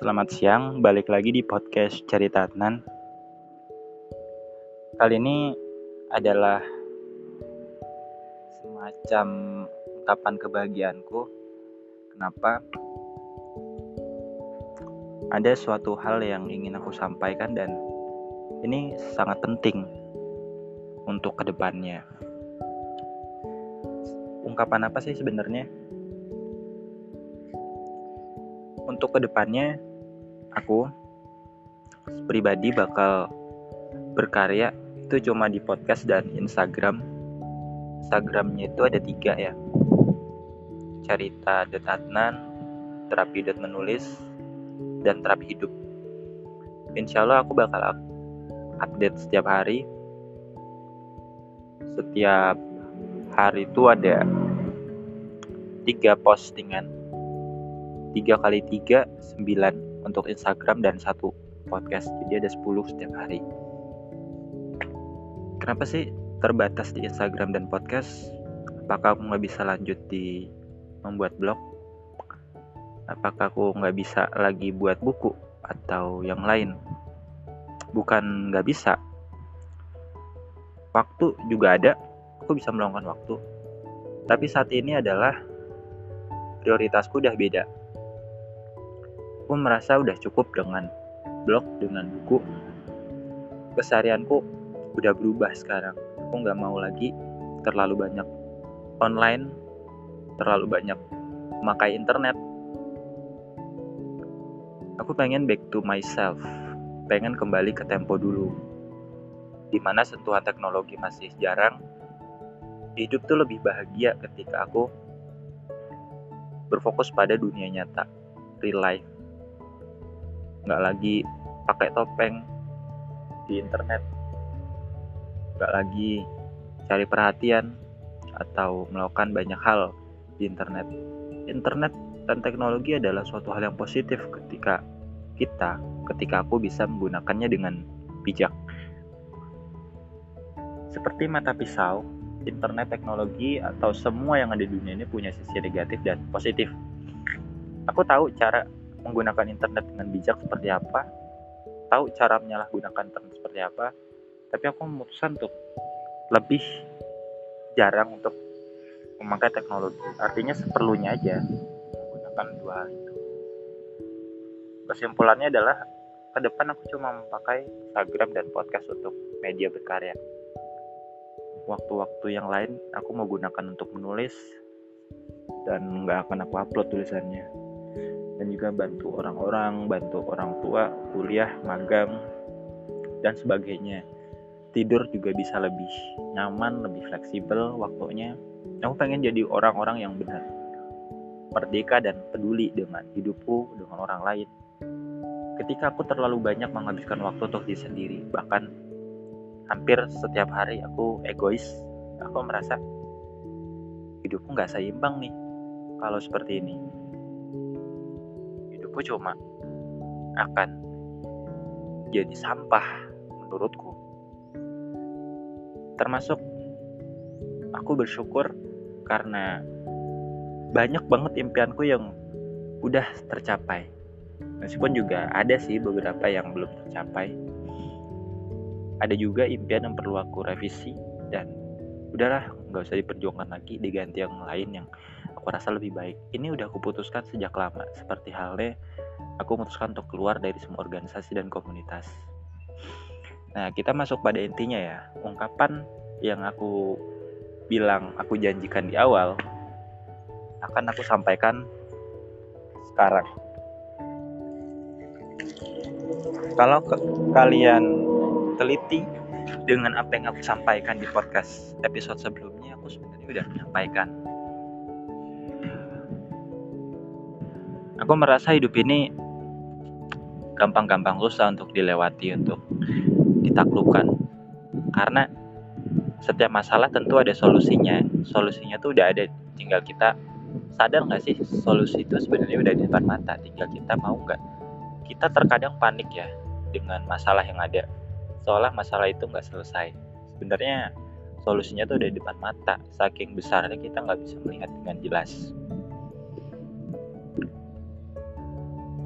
Selamat siang, balik lagi di podcast Cerita Adnan. Kali ini adalah semacam ungkapan kebahagiaanku. Kenapa? Ada suatu hal yang ingin aku sampaikan dan ini sangat penting untuk ke depannya. Ungkapan apa sih sebenarnya? untuk ke depannya aku pribadi bakal berkarya itu cuma di podcast dan Instagram. Instagramnya itu ada tiga ya. Cerita detatnan terapi dat menulis dan terapi hidup. Insya Allah aku bakal update setiap hari. Setiap hari itu ada tiga postingan. 3 kali 3 9 untuk Instagram dan satu podcast. Jadi ada 10 setiap hari. Kenapa sih terbatas di Instagram dan podcast? Apakah aku nggak bisa lanjut di membuat blog? Apakah aku nggak bisa lagi buat buku atau yang lain? Bukan nggak bisa. Waktu juga ada aku bisa meluangkan waktu. Tapi saat ini adalah prioritasku udah beda aku merasa udah cukup dengan blog dengan buku. Keseharianku udah berubah sekarang. Aku nggak mau lagi terlalu banyak online terlalu banyak memakai internet. Aku pengen back to myself. Pengen kembali ke tempo dulu di mana sentuhan teknologi masih jarang. Hidup tuh lebih bahagia ketika aku berfokus pada dunia nyata real life nggak lagi pakai topeng di internet. Nggak lagi cari perhatian atau melakukan banyak hal di internet. Internet dan teknologi adalah suatu hal yang positif ketika kita ketika aku bisa menggunakannya dengan bijak. Seperti mata pisau internet teknologi atau semua yang ada di dunia ini punya sisi negatif dan positif. Aku tahu cara menggunakan internet dengan bijak seperti apa, tahu cara menyalahgunakan internet seperti apa, tapi aku memutuskan untuk lebih jarang untuk memakai teknologi. Artinya seperlunya aja menggunakan dua hal itu. Kesimpulannya adalah ke depan aku cuma memakai Instagram dan podcast untuk media berkarya. Waktu-waktu yang lain aku mau gunakan untuk menulis dan nggak akan aku upload tulisannya dan juga bantu orang-orang, bantu orang tua, kuliah, magang, dan sebagainya. Tidur juga bisa lebih nyaman, lebih fleksibel waktunya. Aku pengen jadi orang-orang yang benar, merdeka dan peduli dengan hidupku, dengan orang lain. Ketika aku terlalu banyak menghabiskan waktu untuk diri sendiri, bahkan hampir setiap hari aku egois, aku merasa hidupku nggak seimbang nih kalau seperti ini hidupku cuma akan jadi sampah menurutku. Termasuk aku bersyukur karena banyak banget impianku yang udah tercapai. Meskipun juga ada sih beberapa yang belum tercapai. Ada juga impian yang perlu aku revisi dan udahlah nggak usah diperjuangkan lagi diganti yang lain yang aku rasa lebih baik. Ini udah aku putuskan sejak lama, seperti halnya aku memutuskan untuk keluar dari semua organisasi dan komunitas. Nah, kita masuk pada intinya ya. Ungkapan yang aku bilang aku janjikan di awal akan aku sampaikan sekarang. Kalau ke kalian teliti dengan apa yang aku sampaikan di podcast episode sebelumnya, aku sebenarnya udah menyampaikan aku merasa hidup ini gampang-gampang susah untuk dilewati untuk ditaklukkan. Karena setiap masalah tentu ada solusinya. Solusinya tuh udah ada tinggal kita sadar nggak sih solusi itu sebenarnya udah di depan mata? Tinggal kita mau nggak? Kita terkadang panik ya dengan masalah yang ada. Seolah masalah itu nggak selesai. Sebenarnya solusinya tuh udah di depan mata. Saking besarnya kita nggak bisa melihat dengan jelas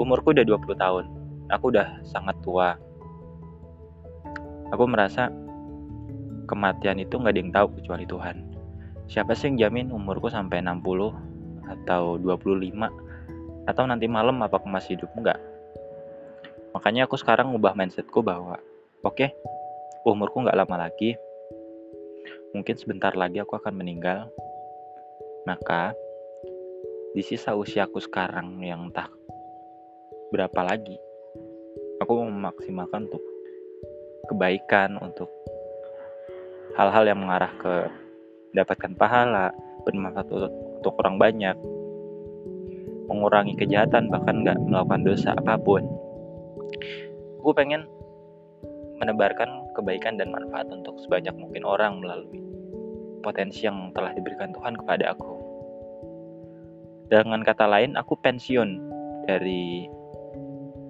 umurku udah 20 tahun. Aku udah sangat tua. Aku merasa kematian itu nggak ada yang tahu kecuali Tuhan. Siapa sih yang jamin umurku sampai 60 atau 25 atau nanti malam apa aku masih hidup? Enggak makanya aku sekarang ngubah mindsetku bahwa oke okay, umurku nggak lama lagi. Mungkin sebentar lagi aku akan meninggal. Maka di sisa usiaku sekarang yang entah berapa lagi. Aku memaksimalkan untuk kebaikan untuk hal-hal yang mengarah ke dapatkan pahala bermanfaat untuk, untuk orang banyak mengurangi kejahatan bahkan nggak melakukan dosa apa pun. Gue pengen menebarkan kebaikan dan manfaat untuk sebanyak mungkin orang melalui potensi yang telah diberikan Tuhan kepada aku. Dengan kata lain aku pensiun dari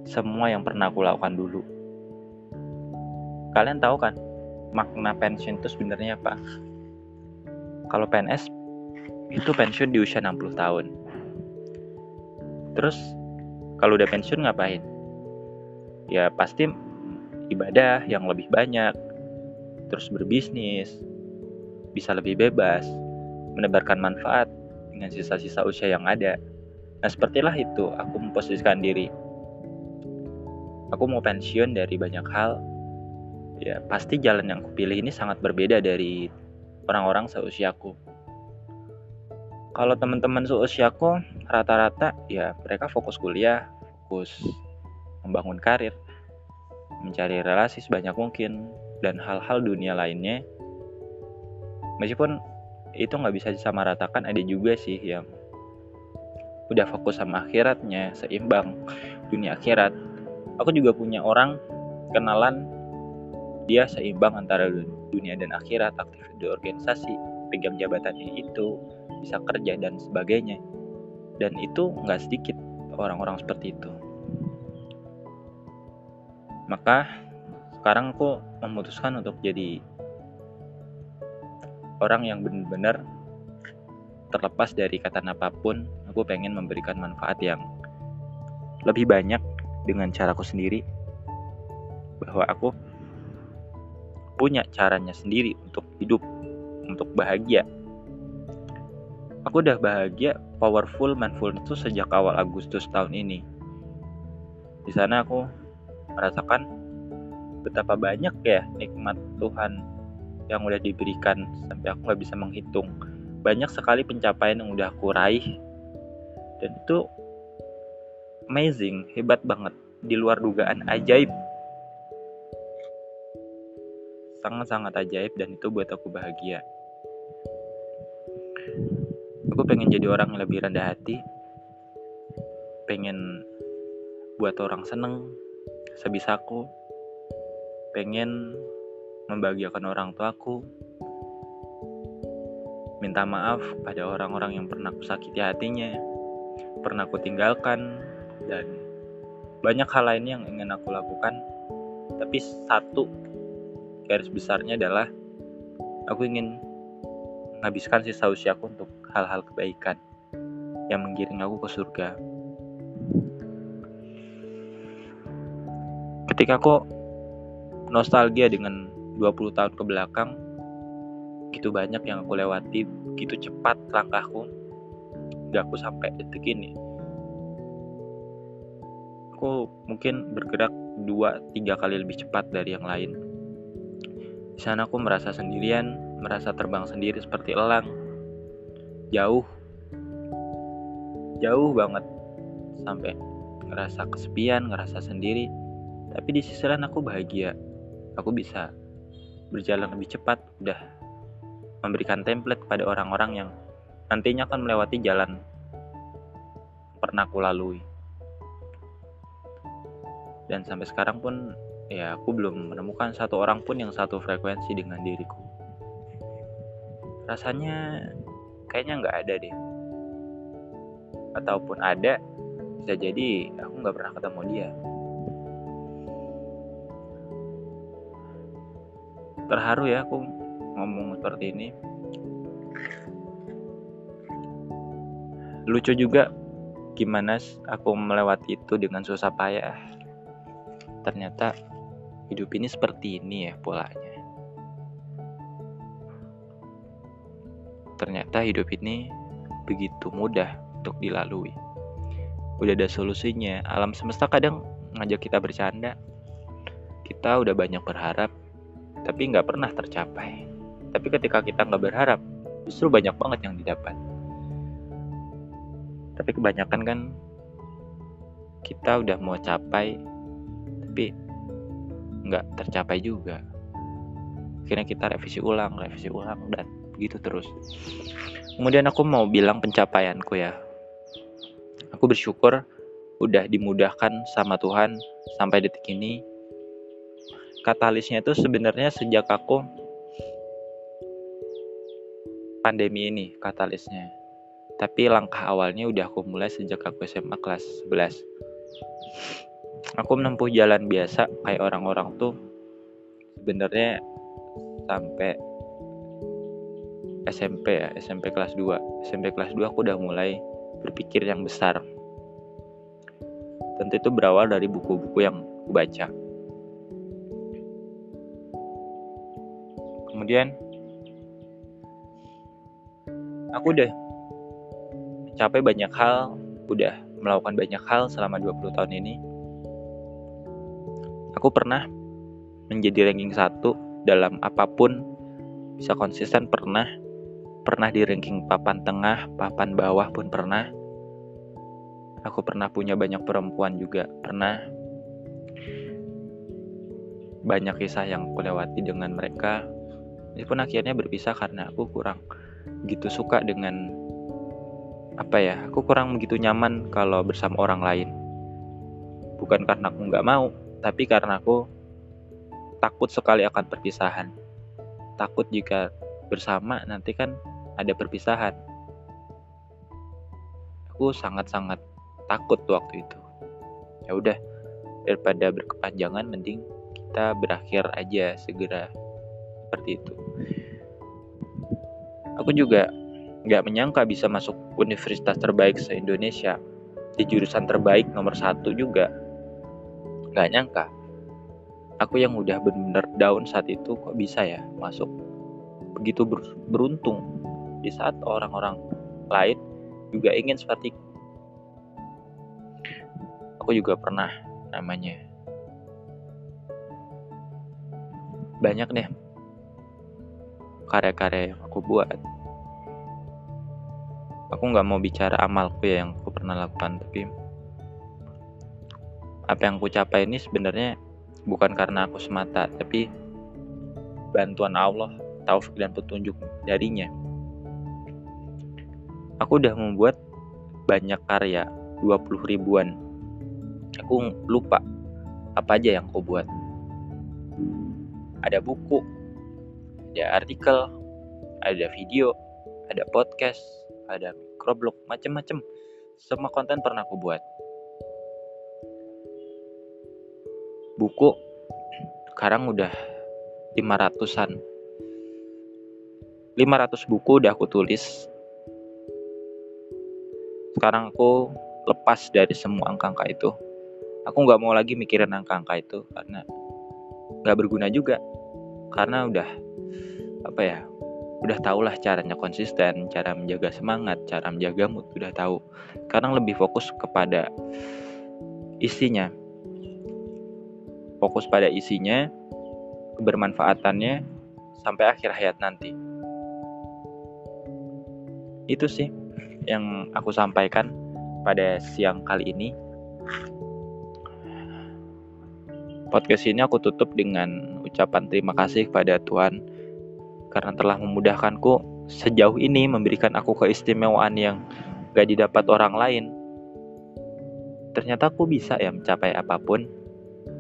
semua yang pernah aku lakukan dulu. Kalian tahu kan makna pensiun itu sebenarnya apa? Kalau PNS itu pensiun di usia 60 tahun. Terus kalau udah pensiun ngapain? Ya pasti ibadah yang lebih banyak terus berbisnis bisa lebih bebas menebarkan manfaat dengan sisa-sisa usia yang ada. Nah sepertilah itu aku memposisikan diri aku mau pensiun dari banyak hal ya pasti jalan yang kupilih ini sangat berbeda dari orang-orang seusiaku. Kalau teman-teman seusiaku rata-rata ya mereka fokus kuliah, fokus membangun karir, mencari relasi sebanyak mungkin dan hal-hal dunia lainnya. Meskipun itu nggak bisa disamaratakan, ada juga sih yang udah fokus sama akhiratnya, seimbang dunia akhirat. Aku juga punya orang kenalan. Dia seimbang antara dunia dan akhirat aktif di organisasi pegang jabatannya itu bisa kerja dan sebagainya. Dan itu nggak sedikit orang-orang seperti itu. Maka sekarang aku memutuskan untuk jadi orang yang benar-benar terlepas dari kata apa pun. Aku pengen memberikan manfaat yang lebih banyak dengan caraku sendiri bahwa aku punya caranya sendiri untuk hidup, untuk bahagia. Aku udah bahagia, powerful, mindful itu sejak awal Agustus tahun ini. Di sana aku merasakan betapa banyak ya nikmat Tuhan yang udah diberikan sampai aku nggak bisa menghitung. Banyak sekali pencapaian yang udah aku raih dan itu amazing, hebat banget, di luar dugaan, ajaib. Sangat-sangat ajaib dan itu buat aku bahagia. Aku pengen jadi orang yang lebih rendah hati, pengen buat orang seneng sebisaku, pengen membahagiakan orang tuaku, minta maaf pada orang-orang yang pernah aku sakiti hatinya, pernah aku tinggalkan, dan banyak hal lain yang ingin aku lakukan. Tapi satu garis besarnya adalah aku ingin menghabiskan sisa usiaku untuk hal-hal kebaikan yang menggiring aku ke surga. Ketika aku nostalgia dengan 20 tahun ke belakang, gitu banyak yang aku lewati, gitu cepat langkahku, gak aku sampai detik ini. Aku mungkin bergerak dua tiga kali lebih cepat dari yang lain di sana aku merasa sendirian, merasa terbang sendiri seperti elang. Jauh. Jauh banget. Sampai ngerasa kesepian, ngerasa sendiri. Tapi di sisi lain aku bahagia. Aku bisa berjalan lebih cepat, udah memberikan template kepada orang-orang yang nantinya akan melewati jalan pernah aku lalui. Dan sampai sekarang pun ya aku belum menemukan satu orang pun yang satu frekuensi dengan diriku. Rasanya kayaknya nggak ada deh. Ataupun ada bisa jadi aku nggak pernah ketemu dia. Terharu ya aku ngomong seperti ini. Lucu juga gimana aku melewati itu dengan susah payah ternyata hidup ini seperti ini ya polanya. Ternyata hidup ini begitu mudah untuk dilalui. Udah ada solusinya. Alam semesta kadang ngajak kita bercanda. Kita udah banyak berharap tapi nggak pernah tercapai. Tapi ketika kita nggak berharap justru banyak banget yang didapat. Tapi kebanyakan kan kita udah mau capai tapi nggak tercapai juga. Akhirnya kita revisi ulang revisi ulang dan begitu terus. Kemudian aku mau bilang pencapaianku ya. Aku bersyukur udah dimudahkan sama Tuhan sampai detik ini. Katalisnya itu sebenarnya sejak aku pandemi ini katalisnya. Tapi langkah awalnya udah aku mulai sejak aku SMA kelas 11 aku menempuh jalan biasa kayak orang-orang tuh sebenarnya sampai SMP ya SMP kelas 2 SMP kelas 2 aku udah mulai berpikir yang besar. Tentu itu berawal dari buku-buku yang aku baca. Kemudian aku udah mencapai banyak hal, udah melakukan banyak hal selama 20 tahun ini. Aku pernah menjadi ranking satu dalam apa pun, bisa konsisten pernah, pernah di ranking papan tengah, papan bawah pun pernah. Aku pernah punya banyak perempuan juga, pernah. Banyak kisah yang aku lewati dengan mereka, meskipun akhirnya berpisah karena aku kurang gitu suka dengan apa ya aku kurang begitu nyaman kalau bersama orang lain bukan karena aku nggak mau tapi karena aku takut sekali akan perpisahan. Takut jika bersama nanti kan ada perpisahan. Aku sangat-sangat takut waktu itu. Ya udah daripada berkepanjangan mending kita berakhir aja segera seperti itu. Aku juga nggak menyangka bisa masuk universitas terbaik se-Indonesia. Di jurusan terbaik nomor satu juga nggak nyangka. Aku yang udah bener-bener down saat itu kok bisa ya masuk begitu beruntung di saat orang-orang lain juga ingin seperti aku juga pernah namanya. Banyak deh karya-karya yang aku buat. Aku nggak mau bicara amalku ya yang aku pernah lakukan tapi apa yang aku capai ini sebenarnya bukan karena aku semata tapi bantuan Allah taufik dan petunjuk darinya aku udah membuat banyak karya 20 ribuan aku lupa apa aja yang aku buat ada buku ada artikel ada video ada podcast ada microblog, macem-macem. Semua konten pernah aku buat. Buku sekarang udah 500-an. 500 buku udah aku tulis. Sekarang aku lepas dari semua angka-angka itu. Aku nggak mau lagi mikirin angka-angka itu karena nggak berguna juga. Karena udah apa ya udah tau lah caranya konsisten, cara menjaga semangat, cara menjaga mood udah tahu. Sekarang lebih fokus kepada isinya. Fokus pada isinya, kebermanfaatannya sampai akhir hayat nanti. Itu sih yang aku sampaikan pada siang kali ini. Podcast ini aku tutup dengan ucapan terima kasih kepada Tuhan karena telah memudahkanku sejauh ini memberikan aku keistimewaan yang gak didapat orang lain. Ternyata aku bisa ya mencapai apa pun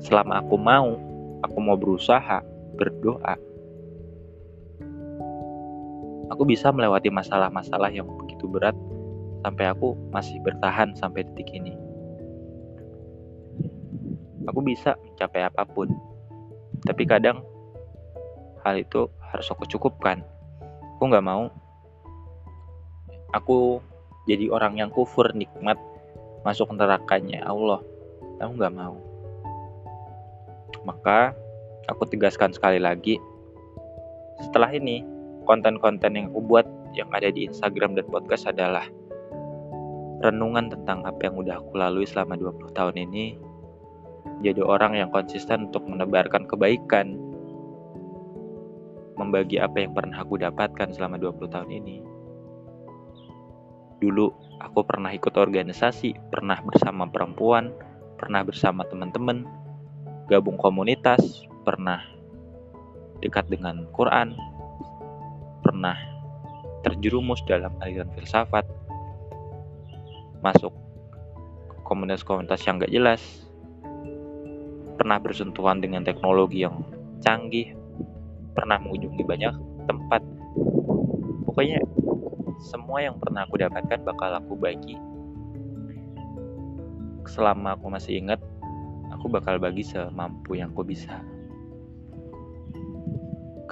selama aku mau, aku mau berusaha, berdoa. Aku bisa melewati masalah-masalah yang begitu berat sampai aku masih bertahan sampai detik ini. Aku bisa mencapai apa pun. Tapi kadang hal itu harus aku cukupkan aku nggak mau aku jadi orang yang kufur nikmat masuk nerakanya Allah aku nggak mau maka aku tegaskan sekali lagi setelah ini konten-konten yang aku buat yang ada di Instagram dan podcast adalah renungan tentang apa yang udah aku lalui selama 20 tahun ini. Jadi orang yang konsisten untuk menebarkan kebaikan membagi apa yang pernah aku dapatkan selama 20 tahun ini. Dulu aku pernah ikut organisasi pernah bersama perempuan pernah bersama teman-teman gabung komunitas pernah dekat dengan Quran pernah terjerumus dalam aliran filsafat masuk komunitas-komunitas yang gak jelas pernah bersentuhan dengan teknologi yang canggih pernah mengunjungi banyak tempat. Pokoknya semua yang pernah aku dapatkan bakal aku bagi. Selama aku masih ingat aku bakal bagi semampu yang aku bisa.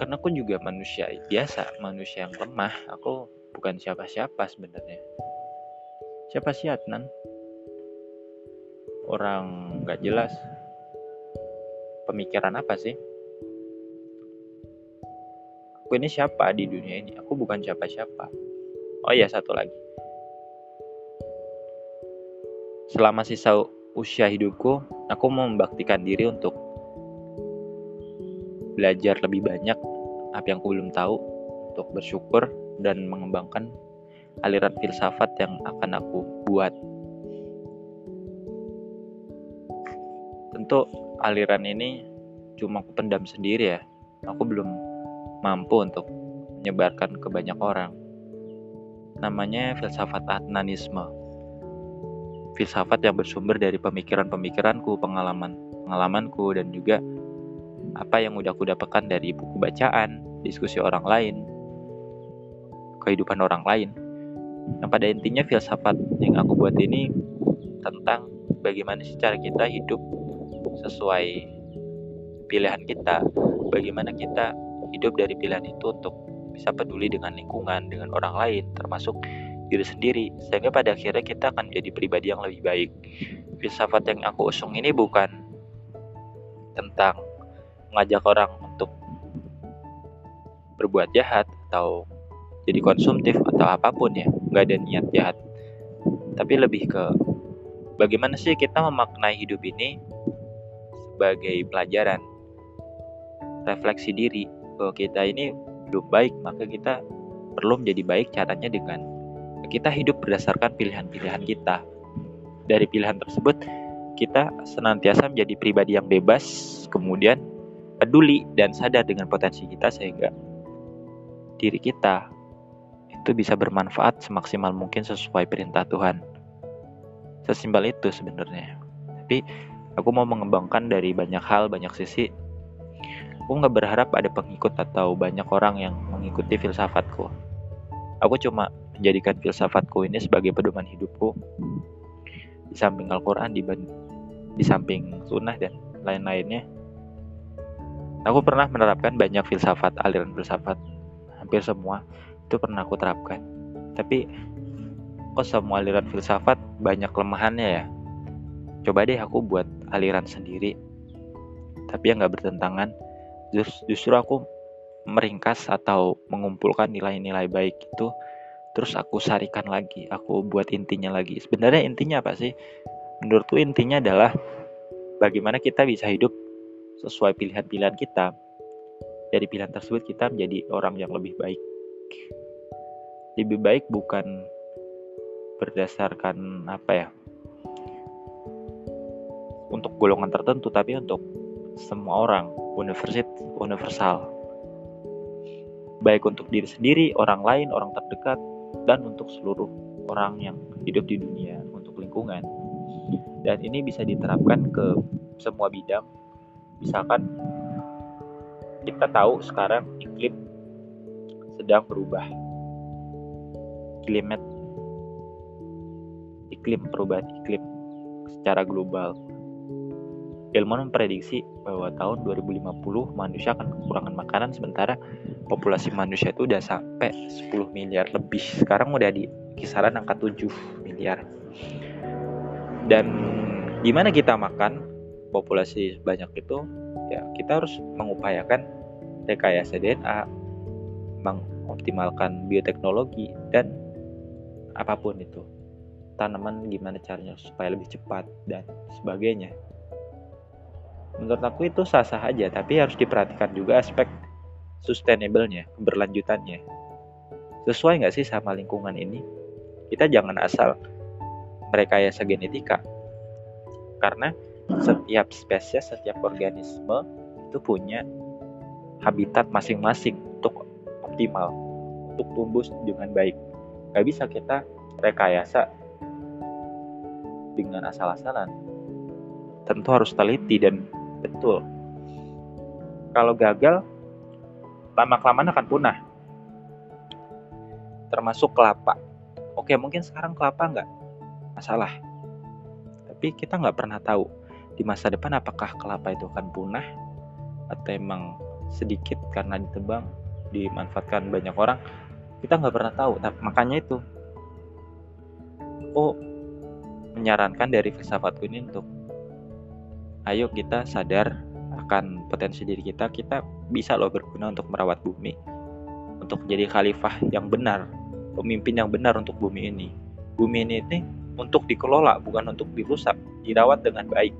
Karena aku juga manusia biasa manusia yang lemah. Aku bukan siapa-siapa sebenarnya. Siapa sih Adnan? Orang gak jelas. Pemikiran apa sih? Aku ini siapa di dunia ini? Aku bukan siapa-siapa. Oh iya satu lagi. Selama sisa usia hidupku, aku mau membaktikan diri untuk belajar lebih banyak apa yang aku belum tahu, untuk bersyukur dan mengembangkan aliran filsafat yang akan aku buat. Tentu aliran ini cuma aku pendam sendiri ya. Aku belum mampu untuk menyebarkan ke banyak orang. Namanya filsafat Adnanisme filsafat yang bersumber dari pemikiran-pemikiranku, pengalaman-pengalamanku, dan juga apa yang udah aku dapatkan dari buku bacaan, diskusi orang lain, kehidupan orang lain. Yang pada intinya filsafat yang aku buat ini tentang bagaimana sih cara kita hidup sesuai pilihan kita, bagaimana kita hidup dari pilihan itu untuk bisa peduli dengan lingkungan, dengan orang lain, termasuk diri sendiri sehingga pada akhirnya kita akan jadi pribadi yang lebih baik. Filsafat yang aku usung ini bukan tentang mengajak orang untuk berbuat jahat atau jadi konsumtif atau apa pun ya nggak ada niat jahat. Tapi lebih ke bagaimana sih kita memaknai hidup ini sebagai pelajaran refleksi diri bahwa kita ini belum baik maka kita perlu menjadi baik caranya dengan kita hidup berdasarkan pilihan-pilihan kita. Dari pilihan tersebut, kita senantiasa menjadi pribadi yang bebas, kemudian peduli dan sadar dengan potensi kita sehingga diri kita itu bisa bermanfaat semaksimal mungkin sesuai perintah Tuhan. Sesimpel itu sebenarnya. Tapi aku mau mengembangkan dari banyak hal, banyak sisi. Aku nggak berharap ada pengikut atau banyak orang yang mengikuti filsafatku. Aku cuma menjadikan filsafatku ini sebagai pedoman hidupku. Di samping Al-Quran di, di samping sunnah dan lain-lainnya aku pernah menerapkan banyak filsafat aliran filsafat. Hampir semua itu pernah aku terapkan. Tapi kok semua aliran filsafat banyak kelemahannya ya? Coba deh aku buat aliran sendiri tapi yang gak bertentangan. Justru aku meringkas atau mengumpulkan nilai-nilai baik itu terus aku sarikan lagi aku buat intinya lagi. Sebenarnya intinya apa sih? Menurutku intinya adalah bagaimana kita bisa hidup sesuai pilihan-pilihan kita. Dari pilihan tersebut kita menjadi orang yang lebih baik. Lebih baik bukan berdasarkan apa ya? Untuk golongan tertentu tapi untuk semua orang universit universal. Baik untuk diri sendiri, orang lain, orang terdekat, dan untuk seluruh orang yang hidup di dunia untuk lingkungan. Dan ini bisa diterapkan ke semua bidang. Misalkan kita tahu sekarang iklim sedang berubah. Klimat iklim perubahan iklim secara global ilmuwan memprediksi bahwa tahun 2050 manusia akan kekurangan makanan sementara populasi manusia itu udah sampai 10 miliar lebih. Sekarang udah di kisaran angka 7 miliar. dan gimana kita makan populasi banyak itu ya kita harus mengupayakan rekayasa DNA mengoptimalkan bioteknologi dan apa pun itu tanaman gimana caranya supaya lebih cepat dan sebagainya menurut aku itu sah-sah aja tapi harus diperhatikan juga aspek sustainable-nya keberlanjutannya. Sesuai nggak sih sama lingkungan ini? Kita jangan asal merekayasa genetika karena setiap spesies setiap organisme itu punya habitat masing-masing untuk optimal untuk tumbuh dengan baik. Gak bisa kita rekayasa dengan asal-asalan. Tentu harus teliti dan betul kalau gagal lama-kelamaan akan punah termasuk kelapa. Oke, mungkin sekarang kelapa nggak masalah. Tapi kita nggak pernah tahu di masa depan apakah kelapa itu akan punah atau emang sedikit karena ditebang dimanfaatkan banyak orang kita nggak pernah tahu makanya itu oh menyarankan dari filsafatku ini untuk ayo kita sadar akan potensi diri kita kita bisa loh berguna untuk merawat bumi untuk jadi khalifah yang benar pemimpin yang benar untuk bumi ini. Bumi ini, ini untuk dikelola, bukan untuk dirusak, dirawat dengan baik.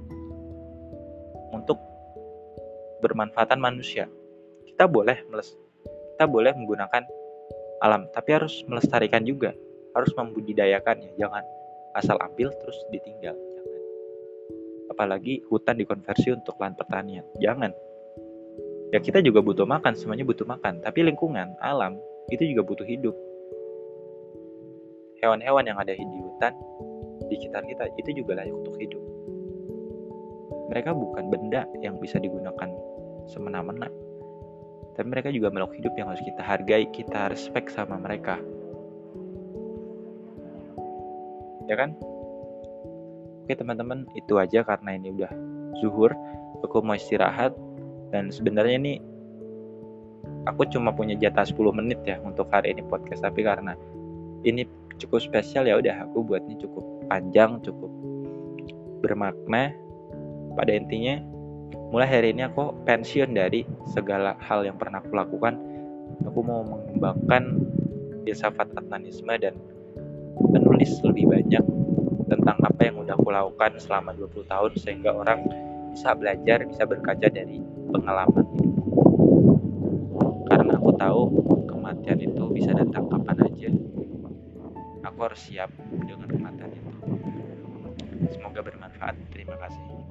Untuk bermanfaatan manusia. Kita boleh meles kita boleh menggunakan alam, tapi harus melestarikan juga, harus membudidayakannya, jangan asal ambil terus ditinggal. Apalagi hutan dikonversi untuk lahan pertanian, jangan. Ya kita juga butuh makan, semuanya butuh makan, tapi lingkungan, alam itu juga butuh hidup hewan-hewan yang ada di hutan di sekitar kita itu juga layak untuk hidup. Mereka bukan benda yang bisa digunakan semena-mena. Tapi mereka juga makhluk hidup yang harus kita hargai, kita respect sama mereka. Ya kan? Oke teman-teman, itu aja karena ini udah zuhur. Aku mau istirahat dan sebenarnya ini aku cuma punya jatah 10 menit ya untuk hari ini podcast tapi karena ini cukup spesial ya udah aku buatnya cukup panjang cukup bermakna pada intinya mulai hari ini aku pensiun dari segala hal yang pernah aku lakukan aku mau mengembangkan filsafat atnanisme dan menulis lebih banyak tentang apa yang udah aku lakukan selama 20 tahun sehingga orang bisa belajar, bisa berkaca dari pengalaman hidupku. Karena aku tahu kematian itu bisa datang kapan aja. Aku harus siap dengan kematian itu. Semoga bermanfaat. Terima kasih